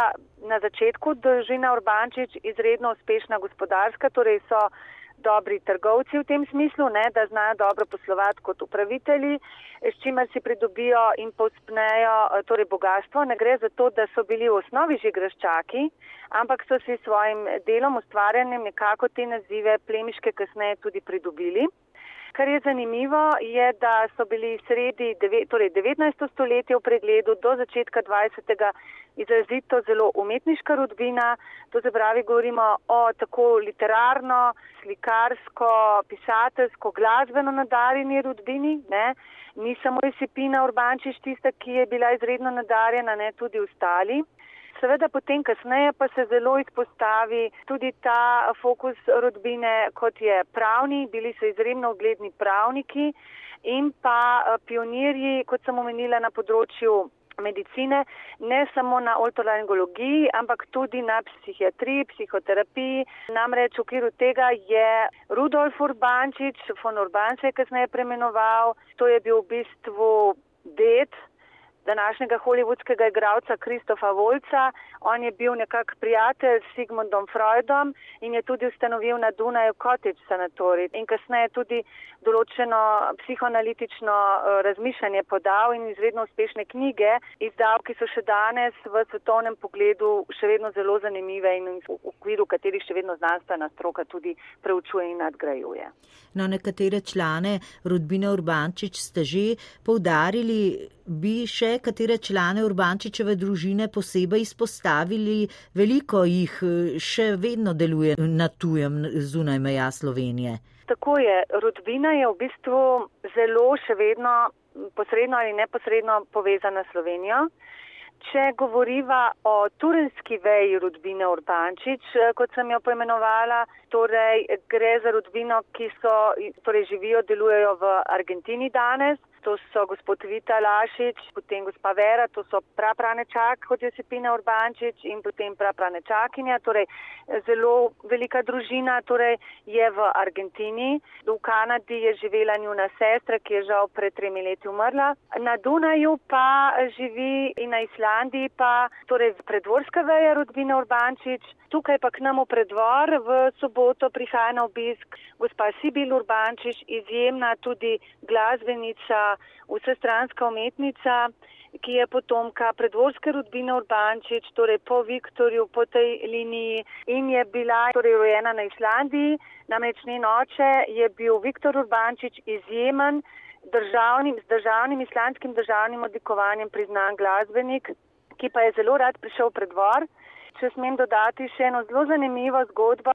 na začetku družina Urbančič izredno uspešna gospodarska, torej so dobri trgovci v tem smislu, ne, da znajo dobro poslovati kot upravitelji, s čimer si pridobijo in pospnejo torej bogatstvo. Ne gre za to, da so bili v osnovi že graščaki, ampak so si svojim delom ustvarjanjem nekako te nazive plemiške kasneje tudi pridobili. Kar je zanimivo, je, da so bili sredi torej 19. stoletja v pregledu do začetka 20. izrazito zelo umetniška rodbina, to se pravi, govorimo o tako literarno, slikarsko, pisateljsko, glasbeno nadarjeni rodbini, ne? ni samo Josipina Urbančič tista, ki je bila izredno nadarjena, ne tudi ostali. Seveda potem kasneje pa se zelo izpostavi tudi ta fokus rodbine, kot je pravni, bili so izredno ugledni pravniki in pa eh, pionirji, kot sem omenila, na področju medicine, ne samo na otolaringologiji, ampak tudi na psihiatriji, psihoterapiji. Namreč v okviru tega je Rudolf Urbančič, von Urban se je kasneje premenoval, to je bil v bistvu det današnjega hollywoodskega igralca Kristofa Volca. On je bil nekak prijatelj s Sigmundom Freudom in je tudi ustanovil na Dunaju Cottage sanatorij in kasneje tudi določeno psihoanalitično eh, razmišljanje podal in izredno uspešne knjige. Izdal, ki so še danes v svetovnem pogledu še vedno zelo zanimive in v okviru katerih še vedno znanstvena stroka tudi preučuje in nadgrajuje. No, nekatere člane rodbine Urbančič ste že poudarili, bi še katere člane Urbančičeve družine posebej izpostavili, veliko jih eh, še vedno deluje na tujem zunaj meja Slovenije tako je. Rodbina je v bistvu zelo še vedno posredno ali neposredno povezana s Slovenijo. Če govoriva o turenski veji rodbine Urbančič, kot sem jo poimenovala, torej gre za rodbino, ki so, torej živijo, delujejo v Argentini danes to so gospod Vita Lašič, potem gospa Vera, to so prapranečak, kot je Sepina Urbančič in potem prapranečakinja, torej zelo velika družina, torej je v Argentini. V Kanadi je živela njuna sestra, ki je žal pred tremi leti umrla. Na Dunaju pa živi in na Islandiji pa, torej predvorska veja rodbina Urbančič. Tukaj pa k nam v predvor v soboto prihaja na obisk gospa Sibil Urbančič, izjemna tudi glasbenica, vsestranska umetnica, ki je potomka predvorske rodbine Urbančič, torej po Viktorju, po tej liniji in je bila torej rojena na Islandiji. Namreč njen oče je bil Viktor Urbančič izjemen državnim, z državnim islandskim državnim odlikovanjem priznan glasbenik, ki pa je zelo rad prišel predvor če smem dodati še eno zelo zanimivo zgodbo,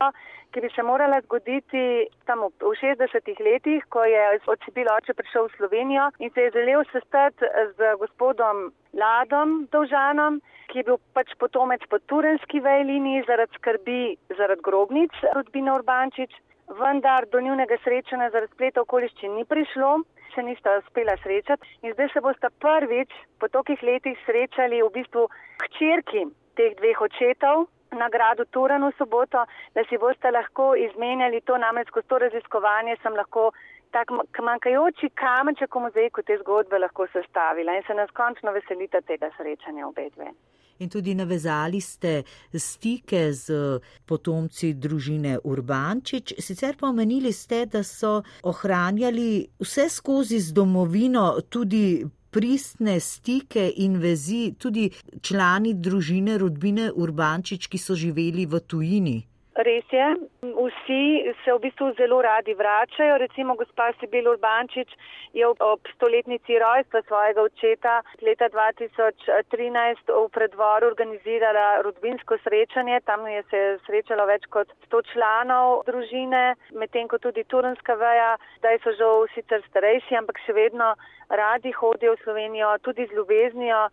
ki bi se morala zgoditi tam v 60-ih letih, ko je od Sibil oče prišel v Slovenijo in se je želel sestati z gospodom Ladom Dolžanom, ki je bil pač potomec po turenski vejlini zaradi skrbi zaradi grobnic rodbine Urbančič, vendar do njunega srečanja za razplet okoliščin ni prišlo. Se nista uspela srečati in zdaj se boste prvič po tolikih letih srečali v bistvu hčerki teh dveh očetov na gradu Turan v soboto, da si boste lahko izmenjali to, namreč skozi to raziskovanje sem lahko tak manjkajoči kamenček v mozaiku te zgodbe lahko sestavila in se nas končno veselite tega srečanja obe dve. In tudi navezali ste stike z potomci družine Urbančič. Sicer pa omenili ste, da so ohranjali vse skozi z domovino tudi pristne stike in vezi tudi člani družine rodbine Urbančič, ki so živeli v tujini. Res je, vsi se v bistvu zelo radi vračajo. Recimo gospa Sibil Urbančič je ob stoletnici rojstva svojega očeta leta 2013 v predvoru organizirala rodbinsko srečanje. Tam je se srečalo več kot 100 članov družine, medtem ko tudi Turenska veja, zdaj so že sicer starejši, ampak še vedno radi hodijo v Slovenijo, tudi z ljubeznijo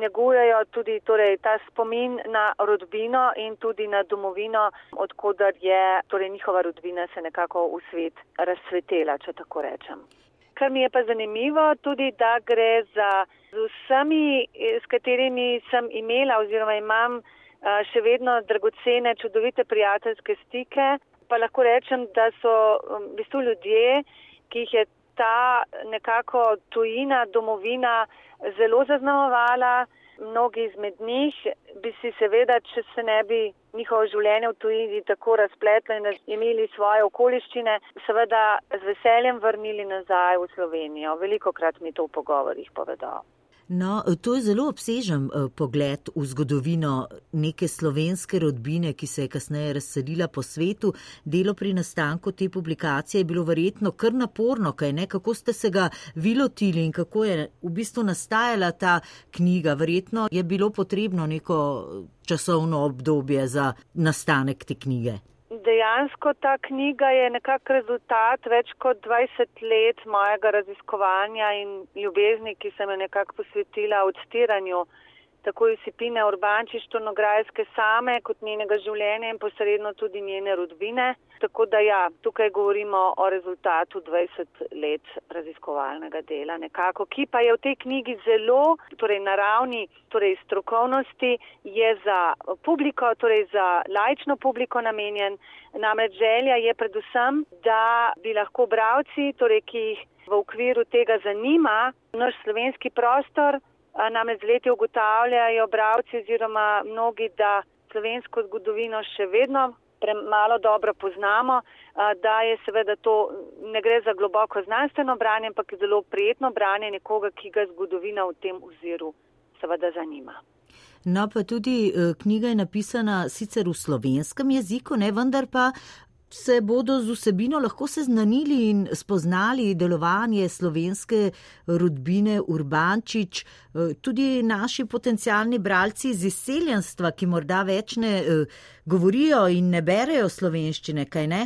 negujejo tudi torej, ta spomin na rodbino in tudi na domovino, odkudar je torej, njihova rodbina se nekako v svet razsvetela, če tako rečem. Kar mi je pa zanimivo, tudi da gre za z vsemi, s katerimi sem imela oziroma imam še vedno dragocene, čudovite prijateljske stike, pa lahko rečem, da so v bistvu ljudje, ki jih je ta nekako tujina, domovina, zelo zaznamovala. Mnogi izmed njih bi si seveda, če se ne bi njihovo življenje v tujini tako razpletlo in imeli svoje okoliščine, seveda z veseljem vrnili nazaj v Slovenijo. Veliko krat mi to v pogovorih povedo. No, to je zelo obsežen uh, pogled v zgodovino neke slovenske rodbine, ki se je kasneje razselila po svetu. Delo pri nastanku te publikacije je bilo verjetno kar naporno, kaj ne, kako ste se ga vilotili in kako je v bistvu nastajala ta knjiga. Verjetno je bilo potrebno neko časovno obdobje za nastanek te knjige dejansko ta knjiga je nekak rezultat več kot 20 let mojega raziskovanja in ljubezni, ki sem jo nekako posvetila odstiranju tako Josipine Urbančič Tornograjske same kot njenega življenja in posredno tudi njene rodbine. Tako da ja, tukaj govorimo o rezultatu 20 let raziskovalnega dela nekako, ki pa je v tej knjigi zelo, torej na ravni torej strokovnosti, je za publiko, torej za lajčno publiko namenjen. Namreč želja je predvsem, da bi lahko bravci, torej ki jih v okviru tega zanima naš slovenski prostor, Namreč z leti ugotavljajo bravci oziroma mnogi, da slovensko zgodovino še vedno premalo dobro poznamo, da je seveda to ne gre za globoko znanstveno branje, ampak zelo prijetno branje nekoga, ki ga zgodovina v tem oziru seveda zanima. No, pa tudi eh, knjiga je napisana sicer v slovenskem jeziku, ne vendar pa se bodo z vsebino lahko seznanili in spoznali delovanje slovenske rodbine Urbančič, eh, tudi naši potencijalni bralci iz izseljenstva, ki morda več ne eh, govorijo in ne berejo slovenščine, kaj ne?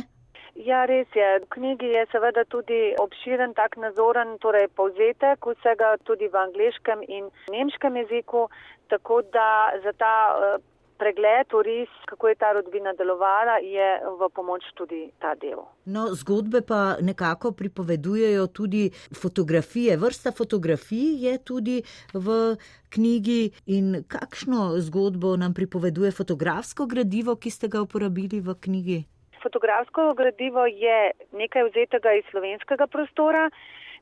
Ja, res je. V knjigi je seveda tudi obširen tak nazoren, torej povzetek vsega tudi v angliškem in nemškem jeziku, tako da za ta uh, pregled, oris, kako je ta rodbina delovala, je v pomoč tudi ta del. No, zgodbe pa nekako pripovedujejo tudi fotografije. Vrsta fotografij je tudi v knjigi in kakšno zgodbo nam pripoveduje fotografsko gradivo, ki ste ga uporabili v knjigi. Fotografsko gradivo je nekaj vzetega iz slovenskega prostora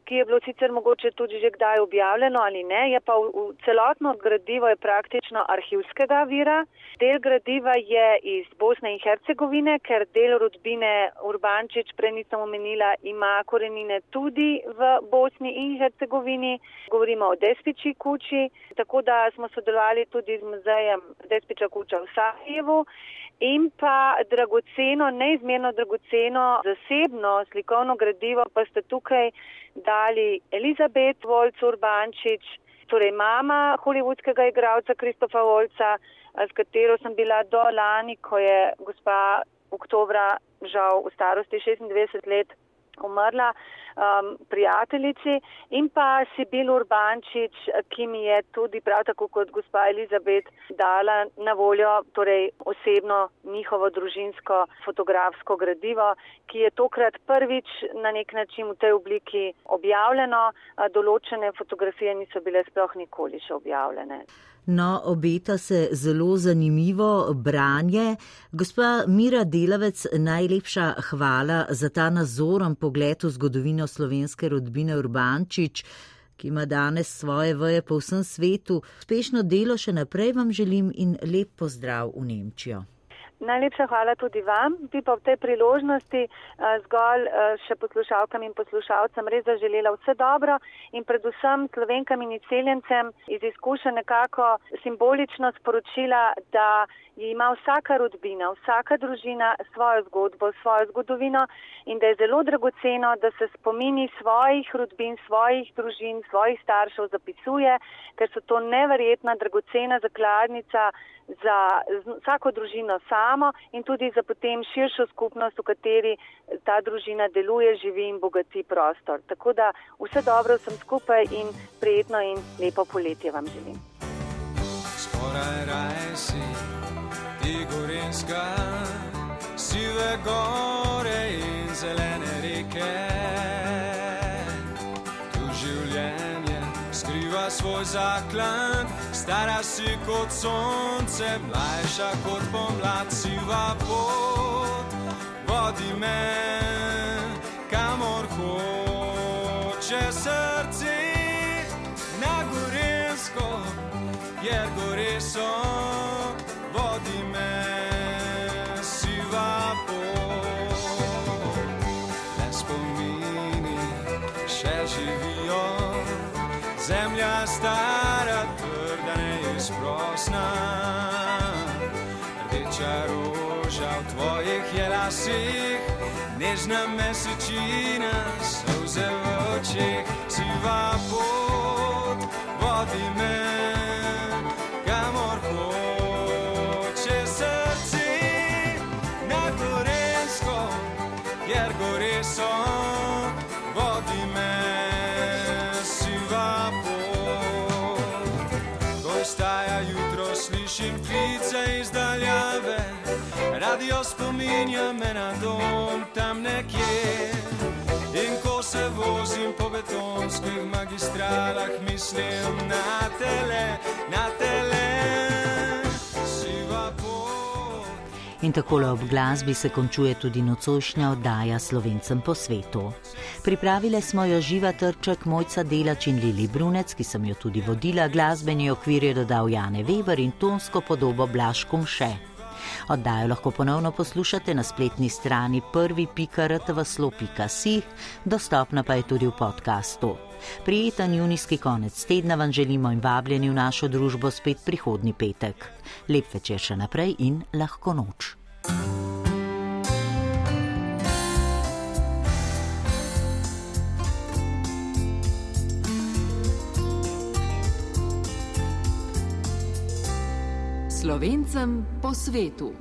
ki je bilo sicer mogoče tudi že kdaj objavljeno ali ne, je pa v, v celotno gradivo je praktično arhivskega vira. Del gradiva je iz Bosne in Hercegovine, ker del rodbine Urbančič, prej nisem omenila, ima korenine tudi v Bosni in Hercegovini. Govorimo o Despiči kuči, tako da smo sodelovali tudi z muzejem Despiča kuča v Sahjevu. In pa dragoceno, neizmerno dragoceno zasebno slikovno gradivo pa ste tukaj dali Elizabet Volc Urbančič, torej mama hollywoodskega igralca Kristofa Volca, s katero sem bila do lani, ko je gospa oktobra žal v starosti 26 let umrla um, prijateljici in pa Sibil Urbančič, ki mi je tudi prav tako kot gospa Elizabet dala na voljo torej osebno njihovo družinsko fotografsko gradivo, ki je tokrat prvič na nek način v tej obliki objavljeno. Določene fotografije niso bile sploh nikoli še objavljene. No, obeta se zelo zanimivo branje. Gospa Mira Delavec, najlepša hvala za ta nazoren pogled v zgodovino slovenske rodbine Urbančič, ki ima danes svoje veje po vsem svetu. Uspešno delo še naprej vam želim in lep pozdrav v Nemčijo. Najlepša hvala tudi vam. Bi pa v tej priložnosti uh, zgolj uh, še poslušalkam in poslušalcem res zaželela vse dobro in predvsem slovenkam in izseljencem iz izkušenj nekako simbolično sporočila, da ima vsaka rodbina, vsaka družina svojo zgodbo, svojo zgodovino in da je zelo dragoceno, da se spomini svojih rodbin, svojih družin, svojih staršev zapisuje, ker so to neverjetna dragocena zakladnica za vsako družino samo in tudi za potem širšo skupnost, v kateri ta družina deluje, živi in bogati prostor. Tako da vse dobro sem skupaj in prijetno in lepo poletje vam želim. Skoraj raj si, ti gorinska, sive gore in zelene reke. Tu življenje skriva svoj zaklad, stara si kot sonce, mlajša kot pomlad, siva pot, vodi me, kamor hoče srce, na gorinsko, jer gore so, vlasích, než na mesečína slze v očích, sivá pot vodíme. mé. Radio spominja me na dom tam nekje. In ko se vozim po betonskih magistralah, mislim na tele, na tele. In tako ob glasbi se končuje tudi nocojšnja oddaja slovencem po svetu. Pripravile smo jo živa trček Mojca Delač in Lili Brunec, ki sem jo tudi vodila, glasbeni okvir je dodal Jane Weber in tonsko podobo Blaškom še. Oddajo lahko ponovno poslušate na spletni strani prvi.rtvslo.si, dostopna pa je tudi v podkastu. Prijeten junijski konec tedna vam želimo in vabljeni v našo družbo spet prihodni petek. Lep večer še naprej in lahko noč. Slovencem po svetu.